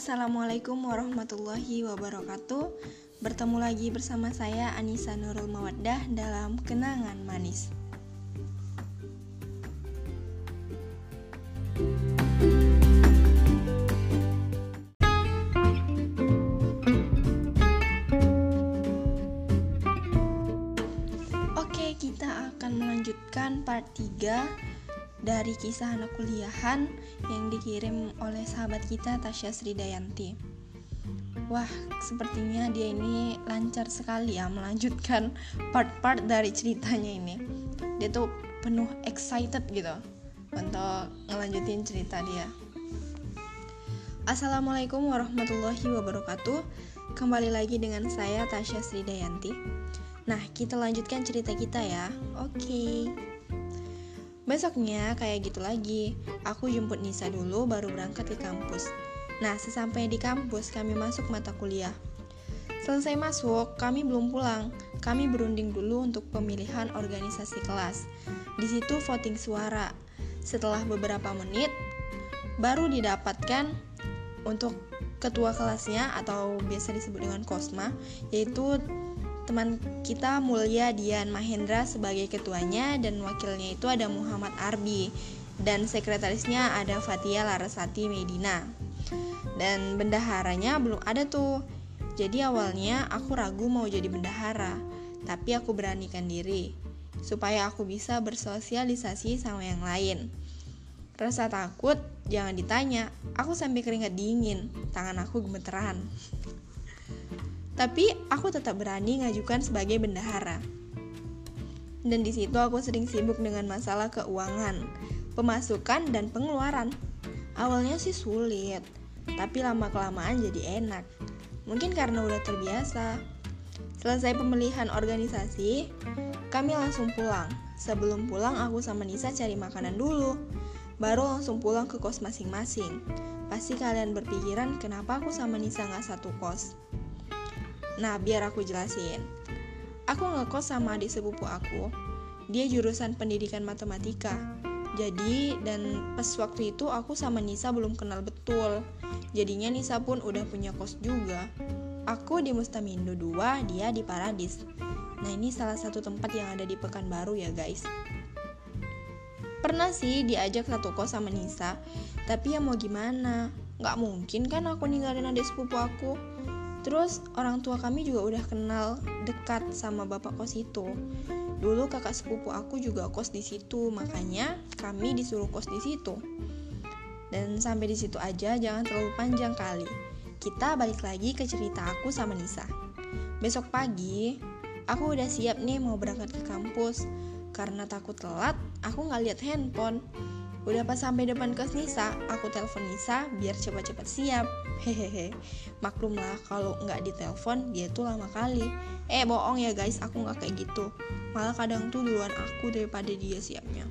Assalamualaikum warahmatullahi wabarakatuh. Bertemu lagi bersama saya Anissa Nurul Mawaddah dalam Kenangan Manis. Oke, kita akan melanjutkan part 3 dari kisah anak kuliahan yang dikirim oleh sahabat kita Tasya Sridayanti. Wah, sepertinya dia ini lancar sekali ya melanjutkan part-part dari ceritanya ini. Dia tuh penuh excited gitu untuk ngelanjutin cerita dia. Assalamualaikum warahmatullahi wabarakatuh. Kembali lagi dengan saya Tasya Sridayanti. Nah, kita lanjutkan cerita kita ya. Oke. Okay. Besoknya kayak gitu lagi, aku jemput Nisa dulu baru berangkat ke kampus. Nah, sesampainya di kampus kami masuk mata kuliah. Selesai masuk, kami belum pulang. Kami berunding dulu untuk pemilihan organisasi kelas. Di situ voting suara. Setelah beberapa menit, baru didapatkan untuk ketua kelasnya atau biasa disebut dengan Kosma, yaitu teman kita Mulia Dian Mahendra sebagai ketuanya dan wakilnya itu ada Muhammad Arbi dan sekretarisnya ada Fatia Larasati Medina. Dan bendaharanya belum ada tuh. Jadi awalnya aku ragu mau jadi bendahara, tapi aku beranikan diri supaya aku bisa bersosialisasi sama yang lain. Rasa takut jangan ditanya, aku sampai keringat dingin, tangan aku gemeteran. Tapi aku tetap berani ngajukan sebagai bendahara. Dan di situ aku sering sibuk dengan masalah keuangan, pemasukan dan pengeluaran. Awalnya sih sulit, tapi lama-kelamaan jadi enak. Mungkin karena udah terbiasa. Selesai pemilihan organisasi, kami langsung pulang. Sebelum pulang, aku sama Nisa cari makanan dulu. Baru langsung pulang ke kos masing-masing. Pasti kalian berpikiran kenapa aku sama Nisa nggak satu kos. Nah, biar aku jelasin. Aku ngekos sama adik sepupu aku. Dia jurusan pendidikan matematika. Jadi, dan pas waktu itu aku sama Nisa belum kenal betul. Jadinya Nisa pun udah punya kos juga. Aku di Mustamindo 2, dia di Paradis. Nah, ini salah satu tempat yang ada di Pekanbaru ya, guys. Pernah sih diajak satu kos sama Nisa, tapi ya mau gimana? Gak mungkin kan aku ninggalin adik sepupu aku. Terus orang tua kami juga udah kenal dekat sama bapak kos itu. Dulu kakak sepupu aku juga kos di situ, makanya kami disuruh kos di situ. Dan sampai di situ aja, jangan terlalu panjang kali. Kita balik lagi ke cerita aku sama Nisa. Besok pagi, aku udah siap nih mau berangkat ke kampus. Karena takut telat, aku nggak lihat handphone. Udah pas sampai depan kos Nisa, aku telepon Nisa biar cepat-cepat siap. Hehehe maklum lah kalau nggak ditelepon dia tuh lama kali. Eh bohong ya guys aku nggak kayak gitu. Malah kadang tuh duluan aku daripada dia siapnya.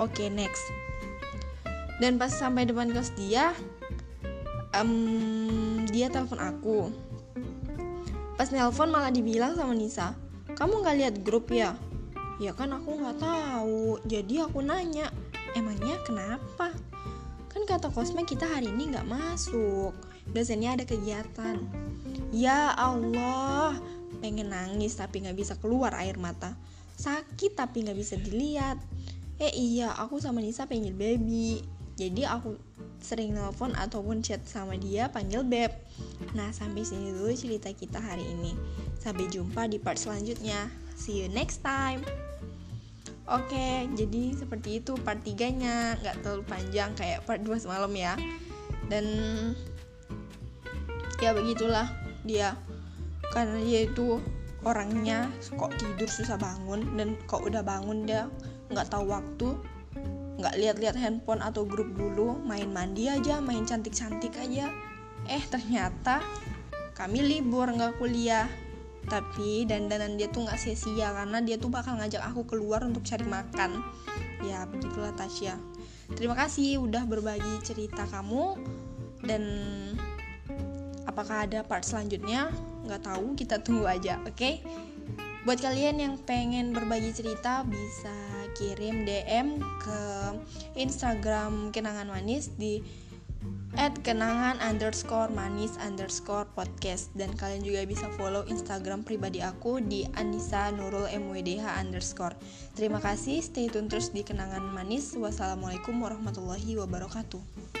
Oke okay, next. Dan pas sampai depan kelas dia um, dia telepon aku. Pas nelpon malah dibilang sama Nisa kamu nggak lihat grup ya? Ya kan aku nggak tahu jadi aku nanya emangnya kenapa? Kan kata kosme kita hari ini nggak masuk. Dosennya ada kegiatan. Ya Allah pengen nangis tapi nggak bisa keluar air mata. Sakit tapi nggak bisa dilihat. Eh iya aku sama Nisa pengen baby. Jadi aku sering nelpon ataupun chat sama dia panggil beb. Nah sampai sini dulu cerita kita hari ini. Sampai jumpa di part selanjutnya. See you next time Oke, jadi seperti itu part 3-nya Nggak terlalu panjang kayak part 2 semalam ya. Dan ya begitulah dia. Karena dia itu orangnya kok tidur susah bangun Dan kok udah bangun dia nggak tahu waktu nggak lihat-lihat handphone atau grup dulu Main mandi aja, main cantik-cantik aja. Eh ternyata kami libur nggak kuliah tapi dandanan dia tuh nggak sia-sia karena dia tuh bakal ngajak aku keluar untuk cari makan. Ya begitulah Tasya. Terima kasih udah berbagi cerita kamu. Dan apakah ada part selanjutnya? Nggak tahu kita tunggu aja oke? Okay? buat kalian yang pengen berbagi cerita bisa kirim DM ke Instagram kenangan manis di at kenangan underscore manis underscore podcast. Dan kalian juga bisa follow instagram pribadi aku di Anissa Nurul MWDH underscore. Terima kasih stay tune terus di kenangan manis. Wassalamualaikum warahmatullahi wabarakatuh